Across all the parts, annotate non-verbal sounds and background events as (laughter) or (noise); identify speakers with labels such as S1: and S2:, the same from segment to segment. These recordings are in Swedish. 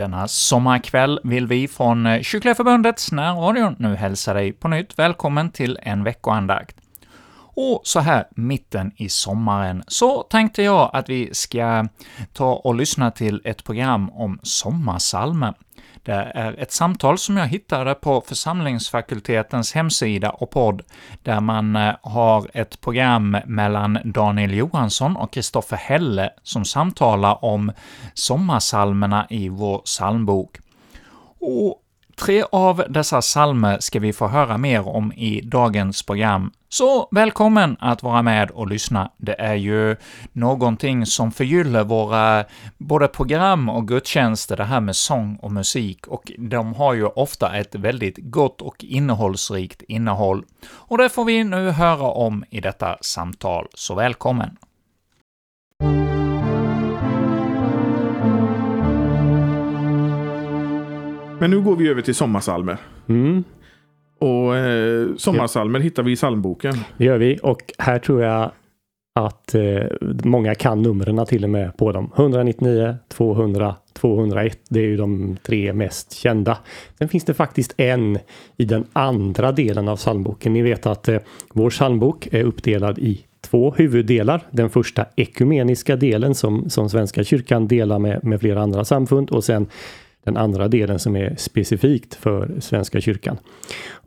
S1: Denna sommarkväll vill vi från Kyrkliga Förbundets närradio nu hälsa dig på nytt välkommen till en veckoandakt. Och så här mitten i sommaren så tänkte jag att vi ska ta och lyssna till ett program om sommarsalmer. Det är ett samtal som jag hittade på församlingsfakultetens hemsida och podd, där man eh, har ett program mellan Daniel Johansson och Kristoffer Helle som samtalar om sommarsalmerna i vår psalmbok. Och Tre av dessa salmer ska vi få höra mer om i dagens program, så välkommen att vara med och lyssna. Det är ju någonting som förgyller våra både program och gudstjänster, det här med sång och musik, och de har ju ofta ett väldigt gott och innehållsrikt innehåll. Och det får vi nu höra om i detta samtal, så välkommen!
S2: Men nu går vi över till sommarsalmer.
S3: Mm.
S2: Och eh, sommarsalmer ja. hittar vi i psalmboken.
S3: Det gör vi och här tror jag att eh, många kan numren till och med på dem. 199, 200, 201. Det är ju de tre mest kända. Sen finns det faktiskt en i den andra delen av psalmboken. Ni vet att eh, vår psalmbok är uppdelad i två huvuddelar. Den första ekumeniska delen som, som Svenska kyrkan delar med, med flera andra samfund och sen den andra delen som är specifikt för Svenska kyrkan.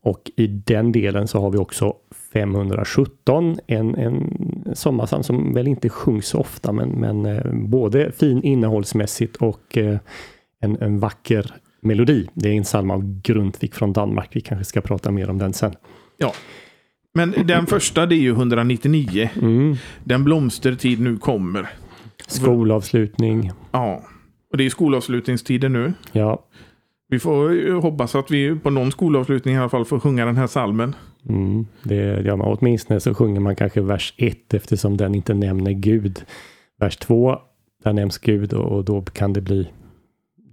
S3: Och i den delen så har vi också 517, en, en sommarpsalm som väl inte sjungs så ofta, men, men eh, både fin innehållsmässigt och eh, en, en vacker melodi. Det är en psalm av Grundtvig från Danmark. Vi kanske ska prata mer om den sen.
S2: Ja. Men den första det är ju 199. Mm. Den blomstertid nu kommer.
S3: Skolavslutning.
S2: Ja. Och det är skolavslutningstider nu.
S3: Ja.
S2: Vi får hoppas att vi på någon skolavslutning i alla fall får sjunga den här salmen.
S3: Mm, det gör man. Åtminstone så sjunger man kanske vers 1 eftersom den inte nämner Gud. Vers 2, där nämns Gud och då kan det bli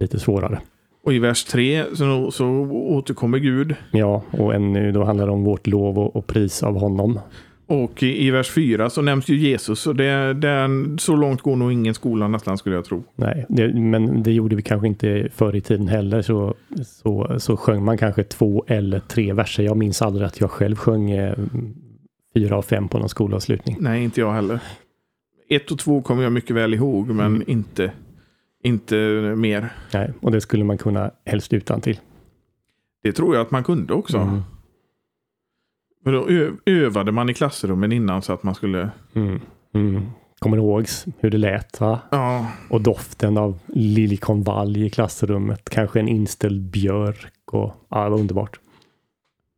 S3: lite svårare.
S2: Och i vers 3 så, så återkommer Gud.
S3: Ja, och ännu då handlar det om vårt lov och, och pris av honom.
S2: Och i, vers 4 så nämns ju Jesus. Och det, det, så långt går nog ingen skola nästan skulle jag tro.
S3: Nej, det, men det gjorde vi kanske inte förr i tiden heller. Så, så, så sjöng man kanske två eller tre verser. Jag minns aldrig att jag själv sjöng eh, fyra av fem på någon skolavslutning.
S2: Nej, inte jag heller. Ett och två kommer jag mycket väl ihåg, men mm. inte, inte mer.
S3: Nej, och det skulle man kunna helst utan till.
S2: Det tror jag att man kunde också. Mm. Men då övade man i klassrummen innan så att man skulle...
S3: Mm. Mm. Kommer ihåg hur det lät? Va?
S2: Ja.
S3: Och doften av liljekonvalj i klassrummet. Kanske en inställd björk. Och, ja, det var underbart.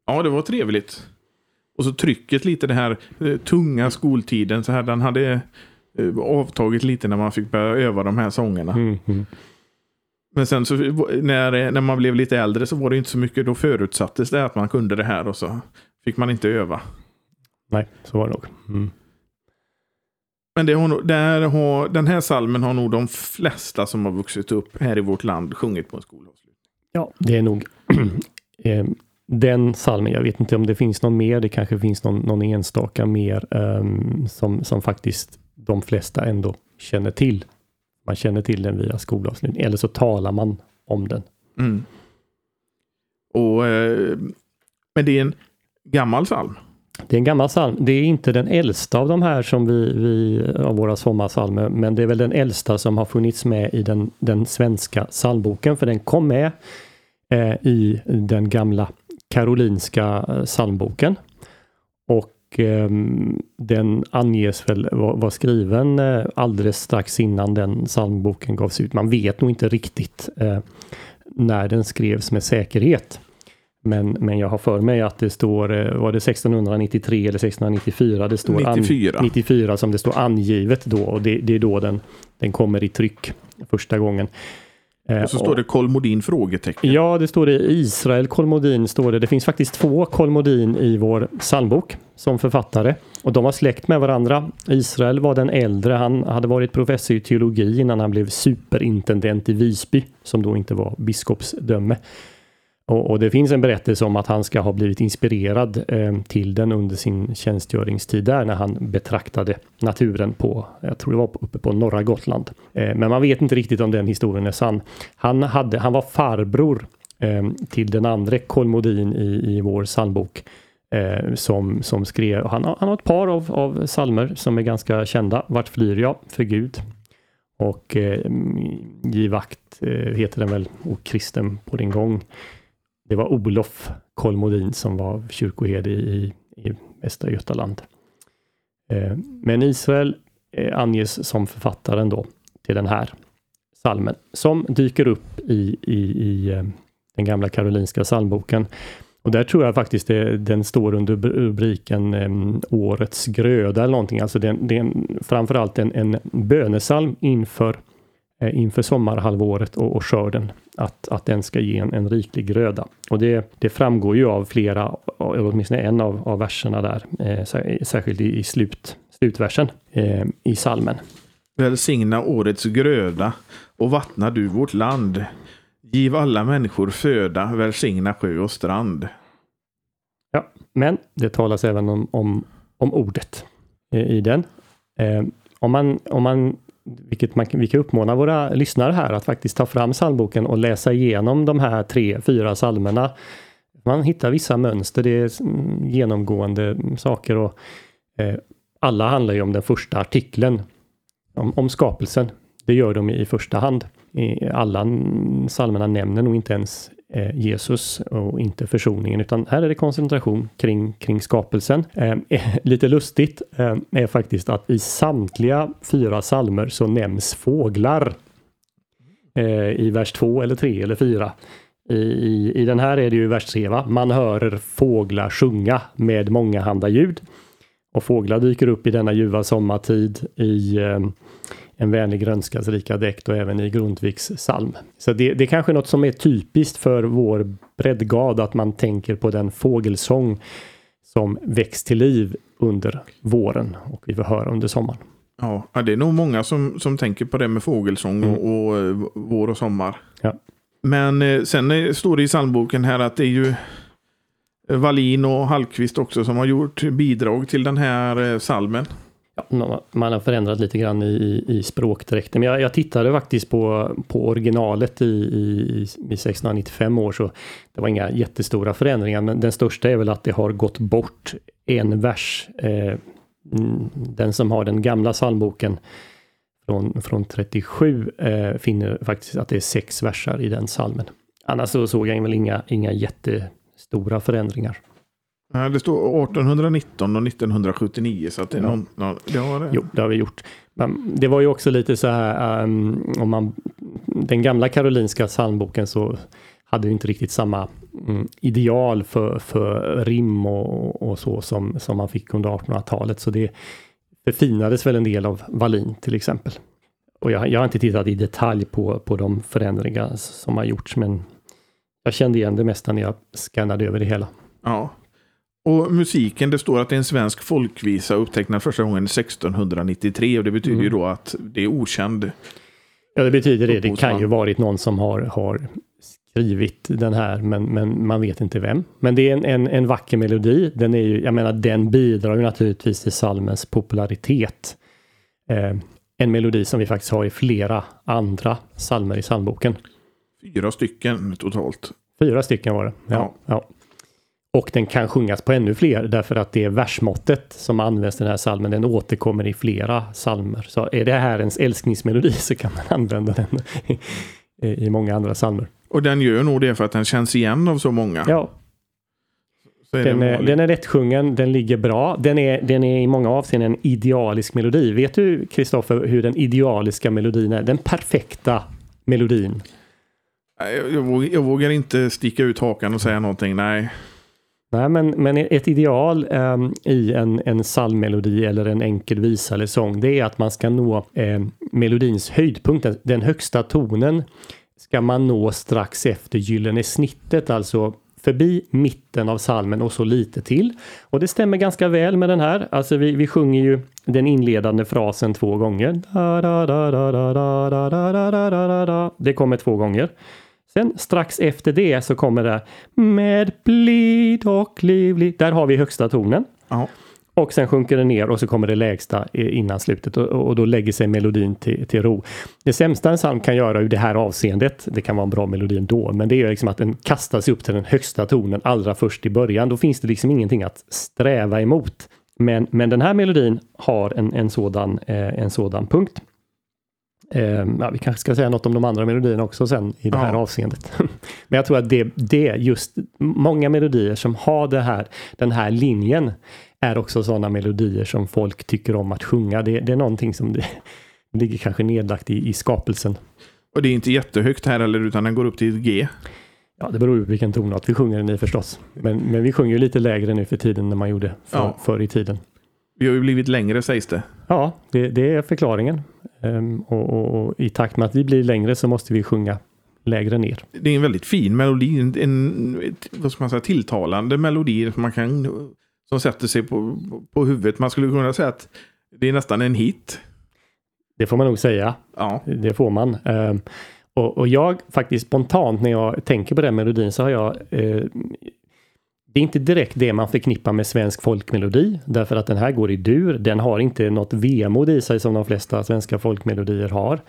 S2: Ja, det var trevligt. Och så trycket lite, det här eh, tunga skoltiden. Så här, den hade eh, avtagit lite när man fick börja öva de här sångerna.
S3: Mm, mm.
S2: Men sen så när, när man blev lite äldre så var det inte så mycket. Då förutsattes det att man kunde det här och så fick man inte öva.
S3: Nej, så var det nog. Mm.
S2: Men det har, där har, den här salmen har nog de flesta som har vuxit upp här i vårt land sjungit på en skolavslutning.
S3: Ja, det är nog (clears throat) eh, den salmen. Jag vet inte om det finns någon mer. Det kanske finns någon, någon enstaka mer um, som, som faktiskt de flesta ändå känner till. Man känner till den via skolavslutning eller så talar man om den.
S2: Mm. Och, eh, men det är en gammal psalm.
S3: Det är en gammal psalm. Det är inte den äldsta av de här som vi, vi av våra sommarsalmer, men det är väl den äldsta som har funnits med i den, den svenska psalmboken, för den kom med eh, i den gamla karolinska eh, psalmboken. Och eh, den anges väl vara skriven eh, alldeles strax innan den psalmboken gavs ut. Man vet nog inte riktigt eh, när den skrevs med säkerhet. Men, men jag har för mig att det står, eh, var det 1693 eller 1694? Det står
S2: 94.
S3: An, 94 som det står angivet då och det, det är då den, den kommer i tryck första gången.
S2: Eh, och så står det Kolmodin? frågetecken.
S3: Ja, det står det Israel Kolmodin. Står det. det finns faktiskt två Kolmodin i vår psalmbok som författare. Och de har släkt med varandra. Israel var den äldre. Han hade varit professor i teologi innan han blev superintendent i Visby, som då inte var biskopsdöme. Och, och, det finns en berättelse om att han ska ha blivit inspirerad eh, till den under sin tjänstgöringstid där när han betraktade naturen på, jag tror det var uppe på norra Gotland. Eh, men man vet inte riktigt om den historien är sann. Han, hade, han var farbror eh, till den andra Kolmodin i, i vår psalmbok eh, som, som skrev, han, han har ett par av, av salmer som är ganska kända. Vart flyr jag för Gud? Och eh, Giv akt eh, heter den väl, och Kristen på din gång. Det var Olof Kolmodin som var kyrkoherde i, i Västra Götaland. Eh, men Israel eh, anges som författaren då till den här salmen som dyker upp i, i, i eh, den gamla karolinska psalmboken. Och där tror jag faktiskt det, den står under rubriken um, Årets gröda eller någonting. Alltså det, det är framförallt en, en bönesalm inför, inför sommarhalvåret och, och skörden. Att, att den ska ge en, en riklig gröda. Och det, det framgår ju av flera, åtminstone en av, av verserna där, eh, särskilt i, i slut, slutversen eh, i salmen.
S2: Välsigna årets gröda och vattna du vårt land. Giv alla människor föda, välsigna sjö och strand.
S3: Ja, men det talas även om, om, om ordet i den. Eh, om man, om man, vilket man, vi kan uppmana våra lyssnare här att faktiskt ta fram psalmboken och läsa igenom de här tre, fyra psalmerna. Man hittar vissa mönster, det är genomgående saker och eh, alla handlar ju om den första artikeln, om, om skapelsen. Det gör de i första hand alla psalmerna nämner nog inte ens Eh, Jesus och inte försoningen, utan här är det koncentration kring, kring skapelsen. Eh, eh lite lustigt eh, är faktiskt att i samtliga fyra psalmer så nämns fåglar eh, i vers 2 eller 3 eller 4. I, i, I den här är det ju vers 3, va? Man hör fåglar sjunga med många handa ljud. Och fåglar dyker upp i denna ljuva sommartid i en vänlig grönskas rika dräkt och även i Grundtvigs psalm. Så det, det är kanske något som är typiskt för vår breddgad, att man tänker på den fågelsång som väcks till liv under våren och vi får höra under sommaren.
S2: Ja, det är nog många som, som tänker på det med fågelsång mm. och, och, eh, vår och sommar.
S3: Ja.
S2: Men eh, sen står det i psalmboken här att det är ju Wallin och Hallqvist också som har gjort bidrag till den här salmen.
S3: Ja, man har förändrat lite grann i, i språkdräkten. Men jag, jag, tittade faktiskt på, på originalet i, i, i 1695 år så det var inga jättestora förändringar. Men den största är väl att det har gått bort en vers. Eh, mm, den som har den gamla psalmboken från, från 37 eh, finner faktiskt att det är sex versar i den psalmen. Annars så såg jag väl inga, inga jättestora förändringar.
S2: Det står 1819 och 1979 så att det är ja. någon, det har det.
S3: Jo, det har vi gjort. Men det var ju också lite så här um, om man den gamla karolinska psalmboken så hade ju inte riktigt samma um, ideal för, för rim och, och, så som, som man fick under 1800-talet. Så det förfinades väl en del av Wallin till exempel. Och jag, jag har inte tittat i detalj på, på de förändringar som har gjorts men jag kände igen det mesta när jag skannade över det hela.
S2: Ja, och musiken, det står att det är en svensk folkvisa upptecknad första gången 1693 och det betyder mm. ju då att det är okänd.
S3: Ja, det betyder det. Det kan ju varit någon som har, har skrivit den här, men, men man vet inte vem. Men det är en, en, en vacker melodi. Den är ju, jag menar, den bidrar ju naturligtvis till salmens popularitet. Eh, en melodi som vi faktiskt har i flera andra salmer i psalmboken.
S2: Fyra stycken totalt.
S3: Fyra stycken var det. Ja. ja. ja. Och den kan sjungas på ännu fler därför att det är versmåttet som används i den här salmen. Den återkommer i flera salmer. Så är det här ens älskningsmelodi (laughs) så kan man använda den i många andra salmer.
S2: Och den gör nog det för att den känns igen av så många.
S3: Ja. Är den, är, den är rättsjungen, den ligger bra. Den är, den är i många avseenden en idealisk melodi. Vet du, Kristoffer, hur den idealiska melodin är? Den perfekta melodin.
S2: Jag, jag, vågar, jag vågar inte sticka ut hakan och säga någonting, nej.
S3: Nej, men, men ett ideal eh, i en, en psalmmelodi eller en enkel visa eller sång, det är att man ska nå eh, melodins höjdpunkt. Den högsta tonen ska man nå strax efter gyllene snittet, alltså förbi mitten av salmen och så lite till. Och det stämmer ganska väl med den här. Alltså vi, vi sjunger ju den inledande frasen två gånger. Det kommer två gånger. Sen strax efter det så kommer det med blid och livlig. Där har vi högsta tonen.
S2: Ja.
S3: Och sen sjunker det ner och så kommer det lägsta i- innan slutet och, och då lägger sig melodin till, till ro. Det sämsta en psalm kan göra ur det här avseendet, det kan vara en bra melodi ändå, men det är liksom att den kastar sig upp till den högsta tonen allra först i början. Då finns det liksom ingenting att sträva emot. Men, men den här melodin har en, en, sådan, eh, en sådan punkt. Eh, ja, vi kanske ska säga något om de andra melodierna också sen i det här
S2: Ja.
S3: avseendet. (laughs) Men jag tror att det, det just många melodier som har det här, den här linjen är också sådana melodier som folk tycker om att sjunga. Det, det är någonting som det, (laughs) ligger kanske nedlagt i, i skapelsen.
S2: Och det är inte jättehögt här heller, utan den går upp till G.
S3: Ja, det beror ju på vilken tonart vi sjunger den i förstås. Men, men vi sjunger ju lite lägre nu för tiden än man gjorde för,
S2: Ja.
S3: förr i tiden.
S2: Vi har ju blivit längre sägs det.
S3: Ja, det, det är förklaringen. Ehm, och, och, och i takt med att vi blir längre så måste vi sjunga lägre ner.
S2: Det är en väldigt fin melodi, en, en vad ska man säga, tilltalande melodi som man kan som sätter sig på, på huvudet. Man skulle kunna säga att det är nästan en hit.
S3: Det får man nog säga.
S2: Ja,
S3: Det får man. Ehm, och, och jag faktiskt spontant när jag tänker på den melodin så har jag eh, det är inte direkt det man förknippar med svensk folkmelodi därför att den här går i dur. Den har inte något vemod i sig som de flesta svenska folkmelodier har.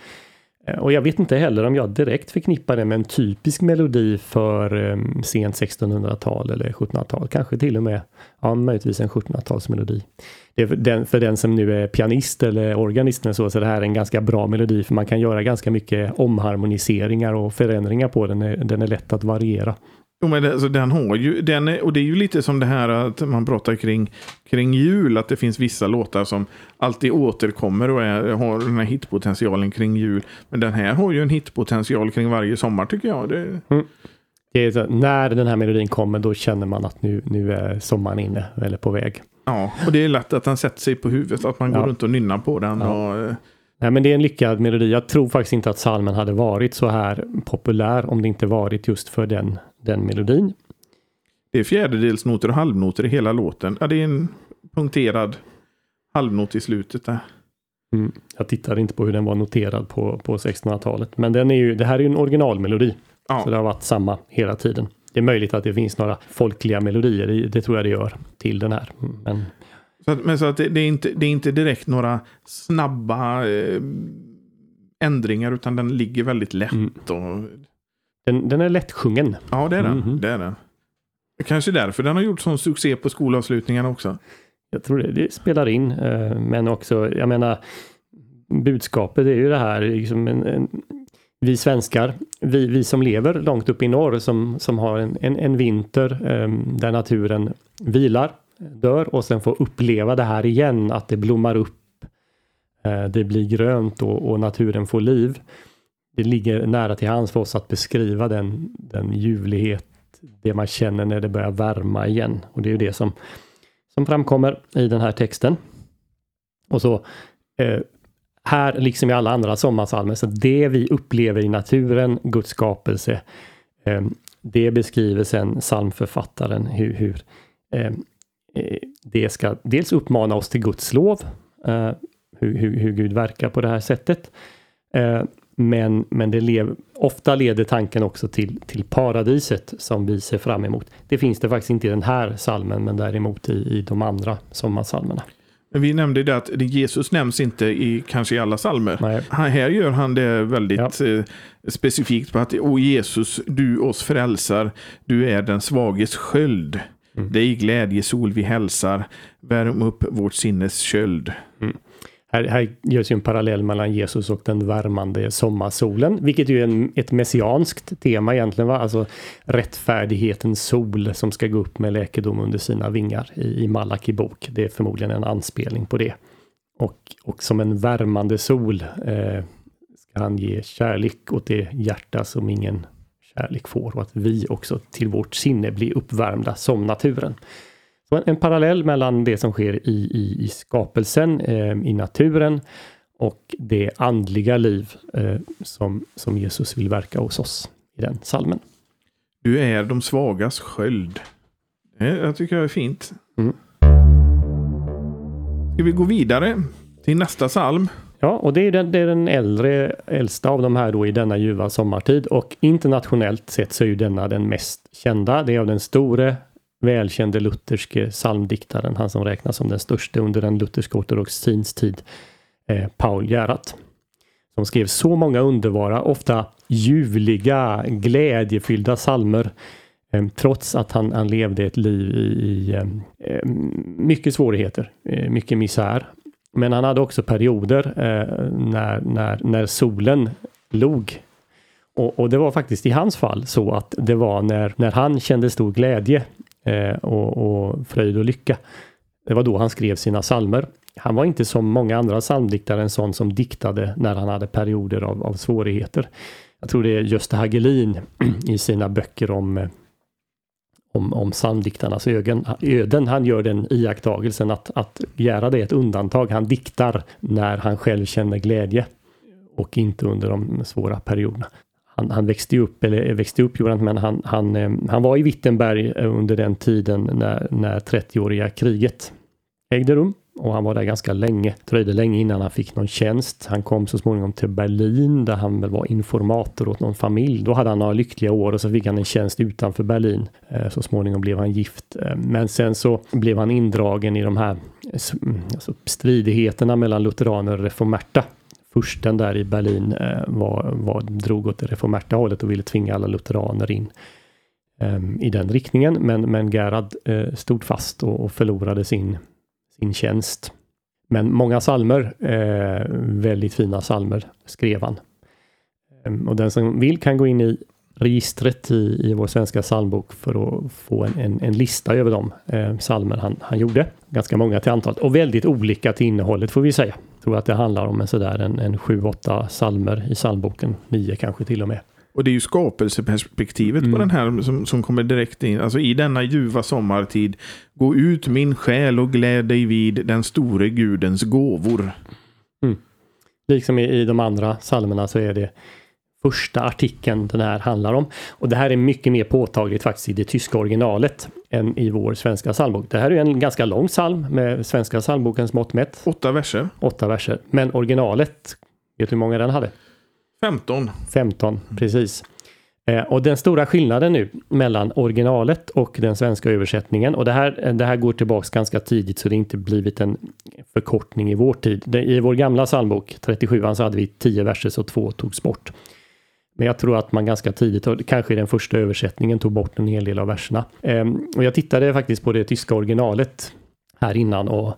S3: Eh, och jag vet inte heller om jag direkt förknippar det med en typisk melodi för eh, sent 1600-tal eller 1700-tal. Kanske till och med, ja möjligtvis en 1700-talsmelodi. Det är för den, för den som nu är pianist eller organist eller så, så är det här en ganska bra melodi för man kan göra ganska mycket omharmoniseringar och förändringar på den. Den är lätt att variera.
S2: Jo, men det, alltså, den har ju, den är, och det är ju lite som det här att man pratar kring, kring jul, att det finns vissa låtar som alltid återkommer och är, har den här hitpotentialen kring jul. Men den här har ju en hitpotential kring varje sommar tycker jag. Det,
S3: Det är så, när den här melodin kommer då känner man att nu, nu är sommaren inne eller på väg.
S2: ja, och det är lätt att den sätter sig på huvudet, att man går
S3: Ja.
S2: runt och nynnar på den.
S3: Ja.
S2: Och, eh,
S3: Nej, men det är en lyckad melodi. Jag tror faktiskt inte att salmen hade varit så här populär om det inte varit just för den, den melodin.
S2: det är fjärdedelsnoter och halvnoter i hela låten. Ja, det är en punkterad halvnot i slutet där.
S3: Mm. Jag tittade inte på hur den var noterad på, på 1600-talet. Men den är ju, det här är ju en originalmelodi.
S2: Ja.
S3: Så det har varit samma hela tiden. Det är möjligt att det finns några folkliga melodier, i- det tror jag det gör, till den här. Men
S2: Så att, men så att det, det, är inte, det är inte direkt några snabba eh, ändringar, utan den ligger väldigt lätt.
S3: Mm.
S2: Och,
S3: den, den är lättsjungen.
S2: ja, det är den.
S3: Mhm.
S2: Det är den. Kanske därför den har gjort sån succé på skolavslutningarna också.
S3: Jag tror det, det spelar in, eh, men också, jag menar, budskapet är ju det här, liksom en, en, vi svenskar, vi, vi som lever långt upp i norr som, som har en, en, en vinter eh, där naturen vilar, dör och sen får uppleva det här igen, att det blommar upp, eh, det blir grönt och, och naturen får liv. Det ligger nära till hands för oss att beskriva den, den ljuvlighet, det man känner när det börjar värma igen. Och det är ju det som som framkommer i den här texten. Och så eh, här, liksom i alla andra sommarsalmer, så det vi upplever i naturen, Guds skapelse, eh, det beskriver sen psalmförfattaren hur, hur eh, det ska dels uppmana oss till Guds lov, eh, hur, hur, hur Gud verkar på det här sättet. Eh, men, men det lev, ofta leder tanken också till, till paradiset som vi ser fram emot. Det finns det faktiskt inte i den här salmen men däremot i, i de andra sommarsalmerna.
S2: Vi nämnde det att Jesus nämns inte i kanske i alla salmer.
S3: Nej.
S2: Här gör han det väldigt eh, specifikt på att O Jesus, du oss frälsar, du är den svages sköld.
S3: Mm.
S2: Dig glädje sol vi hälsar, värm upp vårt sinnes köld.
S3: Här, här görs ju en parallell mellan Jesus och den värmande sommarsolen, vilket ju är en, ett messianskt tema egentligen. Va? Alltså rättfärdighetens sol som ska gå upp med läkedom under sina vingar i, i Malaki bok. Det är förmodligen en anspelning på det. Och, och som en värmande sol eh, ska han ge kärlek åt det hjärta som ingen kärlek får och att vi också till vårt sinne blir uppvärmda som naturen. En, parallell mellan det som sker i, i, i skapelsen, eh, i naturen och det andliga liv eh, som, som Jesus vill verka hos oss i den salmen.
S2: Du är de svagas sköld. Det jag tycker jag är fint.
S3: Mm.
S2: Ska vi gå vidare till nästa psalm?
S3: Ja, och det är, den, det är den äldre, äldsta av de här då i denna ljuva sommartid och internationellt sett så är ju denna den mest kända. Det är av den store välkände lutherske psalmdiktaren, han som räknas som den största under den lutherska ortodoxins tid, eh, Paul Gerhardt. Som skrev så många underbara, ofta ljuvliga, glädjefyllda psalmer eh, trots att han, han, levde ett liv i, i eh, eh, mycket svårigheter, eh, mycket misär. Men han hade också perioder eh, när, när, när solen log och, och, det var faktiskt i hans fall så att det var när, när han kände stor glädje eh, och, och fröjd och lycka. Det var då han skrev sina salmer. Han var inte som många andra psalmdiktare en sån som diktade när han hade perioder av, av svårigheter. Jag tror det är Gösta Hagelin (clears throat) i sina böcker om eh, om, om psalmdiktarnas öden, öden. Han gör den iakttagelsen att, att Gerhard är ett undantag. Han diktar när han själv känner glädje och inte under de svåra perioderna han, han, växte upp, eller eh, växte upp gjorde han men han, han, eh, han var i Wittenberg eh, under den tiden när, när 30-åriga kriget ägde rum. Och han var där ganska länge. Det dröjde länge innan han fick någon tjänst. Han kom så småningom till Berlin där han väl var informator åt någon familj. Då hade han några lyckliga år och så fick han en tjänst utanför Berlin. Så småningom blev han gift. Men sen så blev han indragen i de här mm, alltså stridigheterna mellan lutheraner och reformerta fursten där i Berlin eh, var, var, drog åt det reformerta hållet och ville tvinga alla lutheraner in um, i den riktningen. Men, men Gerhard uh, stod fast och, och, förlorade sin, sin tjänst. Men många salmer, uh, väldigt fina salmer, skrev han. Um, och den som vill kan gå in i registret i, i vår svenska psalmbok för att få en, en, en lista över de eh, psalmer han, han gjorde. Ganska många till antalet och väldigt olika till innehållet får vi säga. Tror att det handlar om en sådär en, en sju, åtta salmer i psalmboken, nio kanske till och med.
S2: Och det är ju skapelseperspektivet mm. på den här som, som kommer direkt in. Alltså i denna ljuva sommartid. Gå ut min själ och gläd dig vid den store gudens gåvor.
S3: Mm. Liksom i, i de andra psalmerna så är det första artikeln den här handlar om. Och det här är mycket mer påtagligt faktiskt i det tyska originalet än i vår svenska psalmbok. Det här är en ganska lång psalm med svenska psalmbokens mått mätt.
S2: Åtta verser.
S3: Åtta verser. Men originalet, vet du hur många den hade?
S2: 15.
S3: 15, precis. Eh, och den stora skillnaden nu mellan originalet och den svenska översättningen och det här, det här går tillbaks ganska tidigt så det inte blivit en förkortning i vår tid. I vår gamla psalmbok, 37 så hade vi 10 verser så två togs bort. Men jag tror att man ganska tidigt, kanske i den första översättningen, tog bort en hel del av verserna. Ehm, och jag tittade faktiskt på det tyska originalet här innan och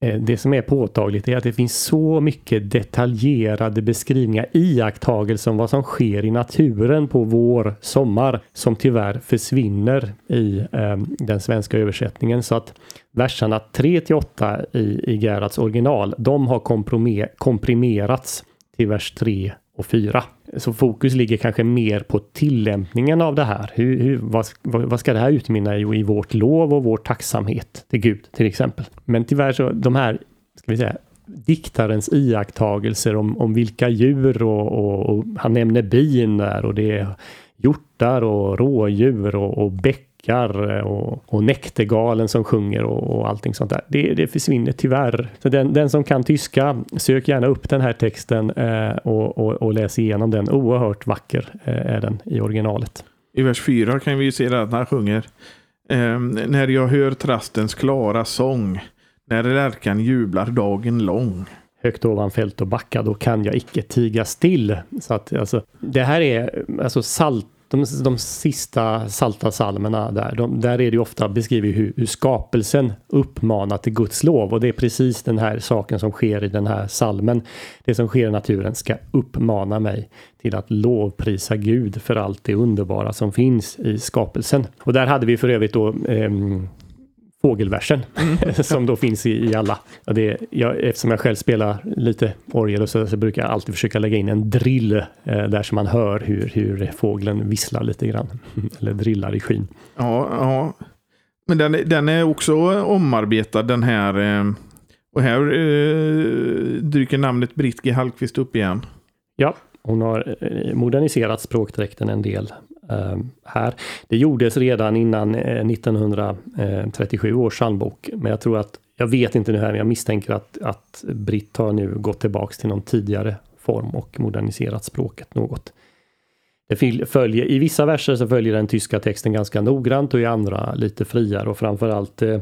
S3: eh, det som är påtagligt är att det finns så mycket detaljerade beskrivningar, iakttagelser om vad som sker i naturen på vår sommar som tyvärr försvinner i eh, den svenska översättningen. Så att verserna 3 till 8 i, i Gerhards original, de har komprimerats till vers 3 och 4. Så fokus ligger kanske mer på tillämpningen av det här. Hur, hur, vad, vad ska det här utmynna i? i vårt lov och vår tacksamhet till Gud till exempel. Men tyvärr så de här, ska vi säga, diktarens iakttagelser om, om vilka djur och, och, och han nämner bin där och det är hjortar och rådjur och, och bäck prickar eh, och, och näktergalen som sjunger och, och allting sånt där. Det, det försvinner tyvärr. Så den, den som kan tyska, sök gärna upp den här texten eh, och, och, och, läs igenom den. Oerhört vacker eh, är den i originalet.
S2: I vers 4 kan vi se att han sjunger eh, När jag hör trastens klara sång, när lärkan jublar dagen lång
S3: högt ovan fält och backa, då kan jag icke tiga still. Så att alltså, det här är alltså salt de, de sista salta salmerna där, de, där är det ju ofta beskrivet hur, hur skapelsen uppmanar till Guds lov och det är precis den här saken som sker i den här salmen. Det som sker i naturen ska uppmana mig till att lovprisa Gud för allt det underbara som finns i skapelsen. Och där hade vi för övrigt då eh, fågelversen mm. (laughs) som då finns i, i alla. Det, jag, eftersom jag själv spelar lite orgel och så, så brukar jag alltid försöka lägga in en drill eh, där så man hör hur, hur fågeln visslar lite grann. (laughs) Eller drillar i skyn.
S2: Ja, ja. men den, den är också omarbetad den här. Eh, och här eh, dyker namnet Britt G. Hallqvist upp igen.
S3: Ja, hon har eh, moderniserat språkdräkten en del Eh, här. Det gjordes redan innan eh, 1937 års psalmbok, men jag tror att Jag vet inte nu här, men jag misstänker att, att Britt har nu gått tillbaks till någon tidigare form och moderniserat språket något. Det följer, I vissa verser så följer den tyska texten ganska noggrant och i andra lite friare och framförallt eh,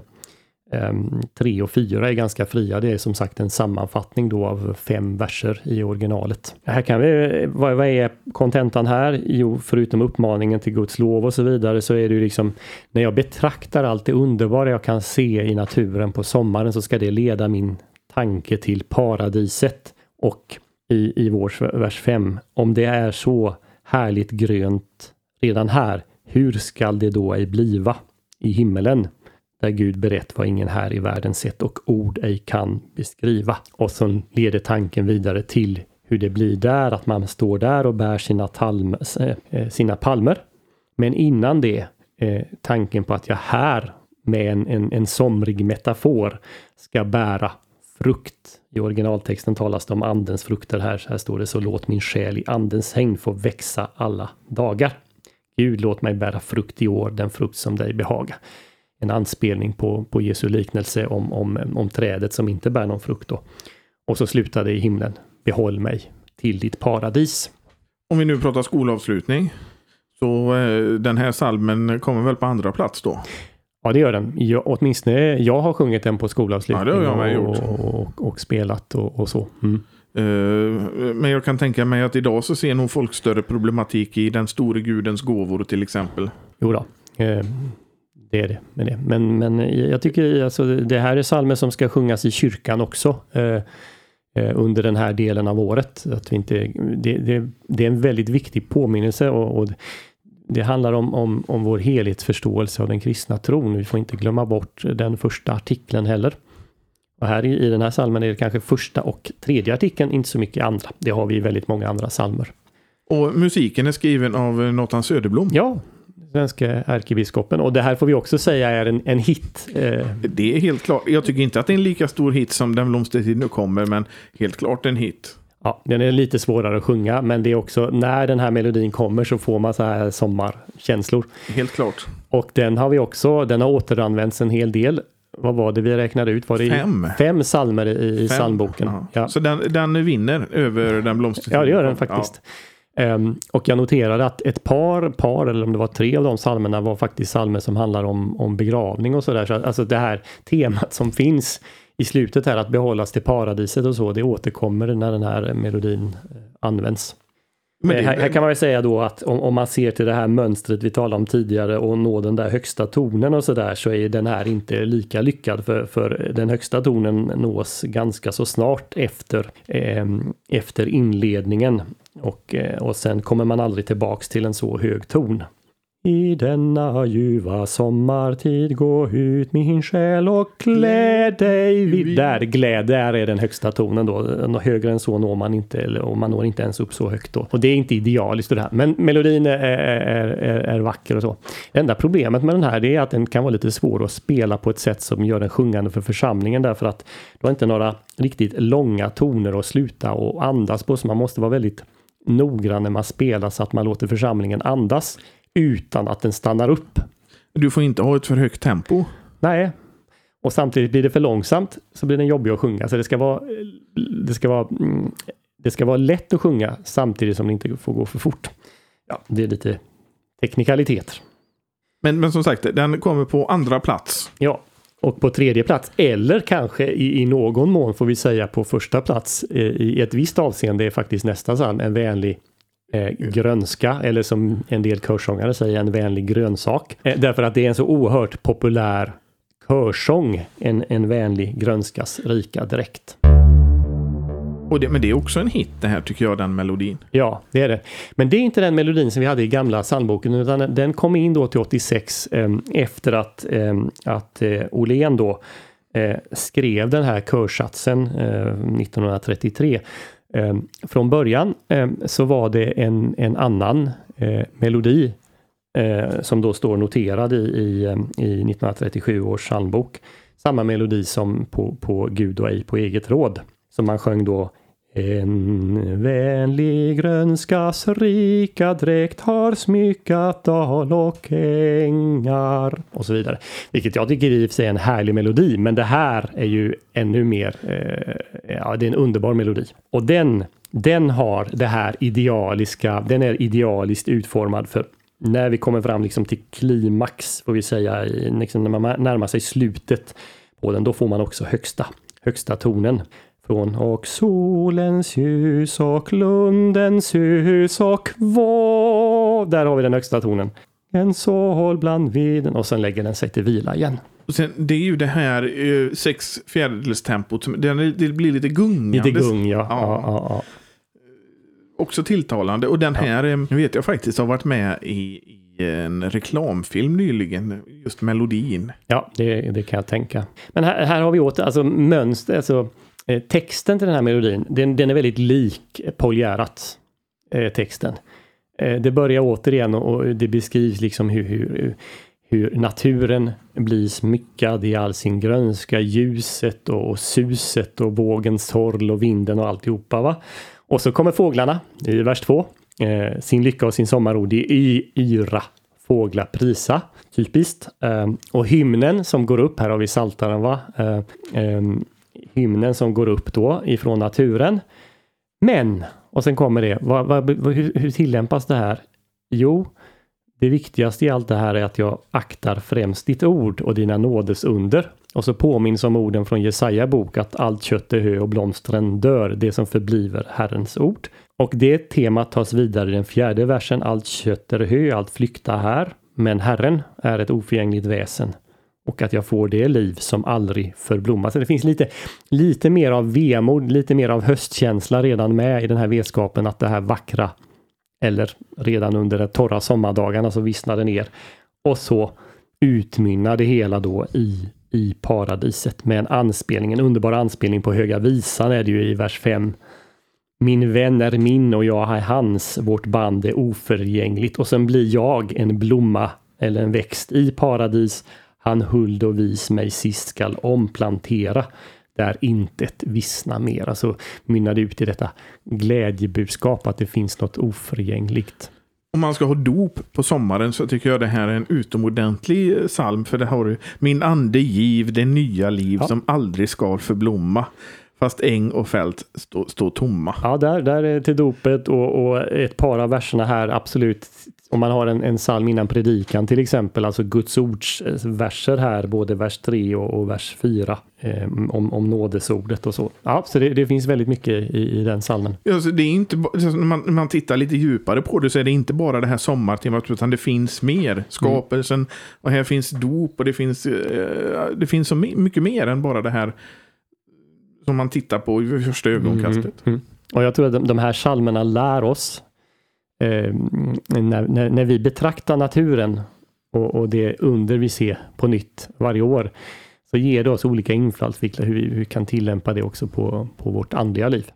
S3: Ehm, 3 och 4 är ganska fria. Det är som sagt en sammanfattning då av fem verser i originalet. Här kan vi, vad, vad är kontentan här? Jo, förutom uppmaningen till Guds lov och så vidare så är det ju liksom när jag betraktar allt det underbara jag kan se i naturen på sommaren så ska det leda min tanke till paradiset. Och i, i vår vers 5, om det är så härligt grönt redan här, hur skall det då ej bliva i himmelen? Där Gud berett vad ingen här i världen sett och ord ej kan beskriva. Och så leder tanken vidare till hur det blir där, att man står där och bär sina, talm, äh, sina palmer. Men innan det, eh, tanken på att jag här med en, en, en somrig metafor ska bära frukt. I originaltexten talas det om andens frukter här. Här står det så låt min själ i andens häng få växa alla dagar. Gud, låt mig bära frukt i år, den frukt som dig behaga en anspelning på, på Jesu liknelse om, om, om trädet som inte bär någon frukt. Då. Och så slutar det i himlen. Behåll mig till ditt paradis.
S2: Om vi nu pratar skolavslutning. Så eh, den här salmen kommer väl på andra plats då?
S3: Ja det gör den. Jag, åtminstone jag har sjungit den på skolavslutning.
S2: Ja, det har jag
S3: och, och, och, och, spelat och, och så. Mm.
S2: Uh, men jag kan tänka mig att idag så ser nog folk större problematik i den store gudens gåvor till exempel.
S3: Jo då. Uh, det är det. Med det. Men, men jag tycker alltså det här är salmer som ska sjungas i kyrkan också. Eh, eh, under den här delen av året. Att vi inte, det, det, det är en väldigt viktig påminnelse och, och det handlar om, om, om vår helhetsförståelse av den kristna tron. Vi får inte glömma bort den första artikeln heller. Och här i, i den här salmen är det kanske första och tredje artikeln, inte så mycket andra. Det har vi i väldigt många andra salmer.
S2: Och musiken är skriven av Nathan Söderblom?
S3: Ja, svenska ärkebiskopen. Och det här får vi också säga är en, en hit.
S2: Eh. Det är helt klart. Jag tycker inte att det är en lika stor hit som Den blomstertid nu kommer, men helt klart en hit.
S3: Ja, den är lite svårare att sjunga, men det är också när den här melodin kommer så får man så här sommarkänslor.
S2: Helt klart.
S3: Och den har vi också, den har återanvänts en hel del. Vad var det vi räknade ut? Var det
S2: fem,
S3: fem salmer i, fem. psalmboken?
S2: Ja. Så den, den vinner över den blomstertid?
S3: Ja, det gör den faktiskt. Ja. Um, och jag noterade att ett par, par eller om det var tre av de psalmerna var faktiskt psalmer som handlar om, om begravning och sådär. Så alltså det här temat som finns i slutet här att behållas till paradiset och så, det återkommer när den här melodin eh, används. Men det, här, här, kan man väl säga då att om, om, man ser till det här mönstret vi talade om tidigare och nå den där högsta tonen och sådär så är den här inte lika lyckad för, för den högsta tonen nås ganska så snart efter, eh, efter inledningen. Och, eh, och sen kommer man aldrig tillbaks till en så hög ton. I denna ljuva sommartid gå ut min själ och klä dig vid... Där, gläd, där är den högsta tonen då. Högre än så når man inte, eller, och man når inte ens upp så högt då. Och det är inte idealiskt det här. Men melodin är, är, är, är vacker och så. Det enda problemet med den här är att den kan vara lite svår att spela på ett sätt som gör den sjungande för församlingen därför att du har inte några riktigt långa toner att sluta och andas på så man måste vara väldigt noggrann när man spelar så att man låter församlingen andas utan att den stannar upp.
S2: Du får inte ha ett för högt tempo.
S3: Nej, och samtidigt blir det för långsamt så blir den jobbig att sjunga. Så det ska vara, det ska vara, mm, det ska vara lätt att sjunga samtidigt som det inte får gå för fort. Ja, det är lite teknikaliteter.
S2: Men, men som sagt, den kommer på andra plats.
S3: Ja, och på tredje plats, eller kanske i, i någon mån får vi säga på första plats eh, i ett visst avseende är faktiskt nästa psalm en vänlig eh, grönska eller som en del körsångare säger en vänlig grönsak. Eh, därför att det är en så oerhört populär körsång, en, en vänlig grönskas rika dräkt.
S2: Och det, men det är också en hit det här tycker jag, den melodin.
S3: Ja, det är det. Men det är inte den melodin som vi hade i gamla psalmboken utan den kom in då till 86 eh, efter att, eh, att eh, Åhlén då eh, skrev den här körsatsen 1933. Eh, från början eh, så var det en, en annan eh, melodi eh, som då står noterad i, i, ehm, i 1937 års psalmbok. Samma melodi som på, på Gud och ej på eget råd som man sjöng då en vänlig grönskas rika dräkt har smyckat dal och ängar och så vidare. Vilket jag tycker i och för sig är en härlig melodi, men det här är ju ännu mer, eh, ja det är en underbar melodi. Och den, den har det här idealiska, den är idealiskt utformad för när vi kommer fram liksom till klimax, får vi säga, liksom när man närmar sig slutet på den, då får man också högsta, högsta tonen. Från och solens ljus och lundens hus och vår. Där har vi den högsta tonen. En sål bland viden och sen lägger den sig till vila igen.
S2: Och sen, det är ju det här eh, sex fjärdedels tempot. Det blir lite gungande.
S3: Lite gung, ja. ja. ja, ja
S2: också tilltalande. Och den här ja. Eh, vet jag faktiskt har varit med i, i en reklamfilm nyligen. Just melodin.
S3: Ja, det, det kan jag tänka. Men här, här har vi åter alltså mönster, alltså Eh, texten till den här melodin. Den, den är väldigt lik Paul Gerhardt, eh, texten. Eh, det börjar återigen och det beskrivs liksom hur, hur hur naturen blir smyckad i all sin grönska, ljuset och, suset och vågens sorl och vinden och alltihopa. Va? Och så kommer fåglarna i vers 2. Eh, sin lycka och sin sommarro, det är yra fåglar prisa. Typiskt. Eh, och hymnen som går upp, här har vi saltaren va. Eh, eh, hymnen som går upp då ifrån naturen. Men, och sen kommer det, vad, vad, hur, hur tillämpas det här? Jo, det viktigaste i allt det här är att jag aktar främst ditt ord och dina nådes under. Och så påminns om orden från Jesaja bok att allt kött är hö och blomstren dör, det som förbliver Herrens ord. Och det temat tas vidare i den fjärde versen. Allt kött är hö, allt flyktar här. Men Herren är ett oförgängligt väsen och att jag får det liv som aldrig förblommar. Så det finns lite, lite mer av vemod, lite mer av höstkänsla redan med i den här vetskapen att det här vackra eller redan under de torra sommardagarna så vissnade ner. Och så utmynnar det hela då i, i paradiset med en anspelning, en underbar anspelning på Höga Visan är det ju i vers 5. Min vän är min och jag är hans, vårt band är oförgängligt och sen blir jag en blomma eller en växt i paradis. Han huld och vis mig sist skall omplantera där intet vissna mer. Alltså mynnar det ut i detta glädjebudskap att det finns något oförgängligt.
S2: Om man ska ha dop på sommaren så tycker jag det här är en utomordentlig psalm. För det har du Min ande giv det nya liv ja. som aldrig ska förblomma. Fast äng och fält står stå tomma.
S3: Ja, där, där är till dopet och, och ett par av verserna här absolut om man har en, en psalm innan predikan till exempel, alltså Guds ords eh, verser här, både vers 3 och, och vers 4 eh, om, om nådesordet och så. Ja, så det, det finns väldigt mycket i, i den psalmen.
S2: Alltså, det är inte, när man, när man tittar lite djupare på det så är det inte bara det här sommartemat utan det finns mer. Skapelsen mm. och här finns dop och det finns, eh, det finns så mycket mer än bara det här som man tittar på i första ögonkastet. Mm, mm.
S3: Och jag tror att de, de här psalmerna lär oss eh, när, när, när, vi betraktar naturen och, och, det under vi ser på nytt varje år, så ger det oss olika infallsvinklar hur vi, hur vi kan tillämpa det också på, på vårt andliga liv.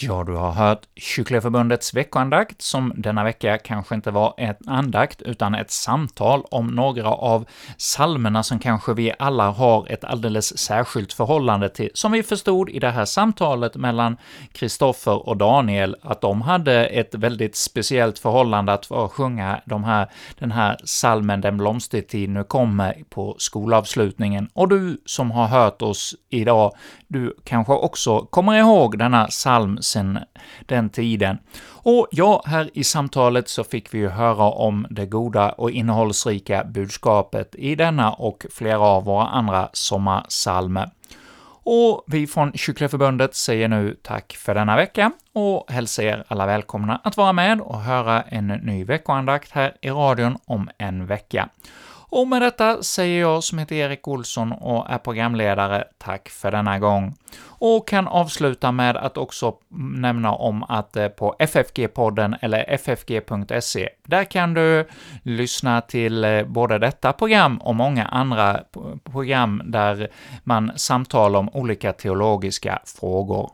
S1: Ja, du har hört Kycklingeförbundets veckoandakt, som denna vecka kanske inte var en andakt, utan ett samtal om några av salmerna som kanske vi alla har ett alldeles särskilt förhållande till, som vi förstod i det här samtalet mellan Kristoffer och Daniel, att de hade ett väldigt speciellt förhållande att få sjunga de här, den här salmen ”Den blomstertid nu kommer” på skolavslutningen. Och du som har hört oss idag, du kanske också kommer ihåg denna psalm sen den tiden. Och ja, här i samtalet så fick vi ju höra om det goda och innehållsrika budskapet i denna och flera av våra andra sommarsalmer. Och vi från Kycklingeförbundet säger nu tack för denna vecka och hälsar er alla välkomna att vara med och höra en ny veckoandakt här i radion om en vecka. Och med detta säger jag som heter Erik Olsson och är programledare, tack för denna gång. Och kan avsluta med att också nämna om att eh, på FFG-podden eller ffg.se, där kan du lyssna till eh, både detta program och många andra program där man samtalar om olika teologiska frågor.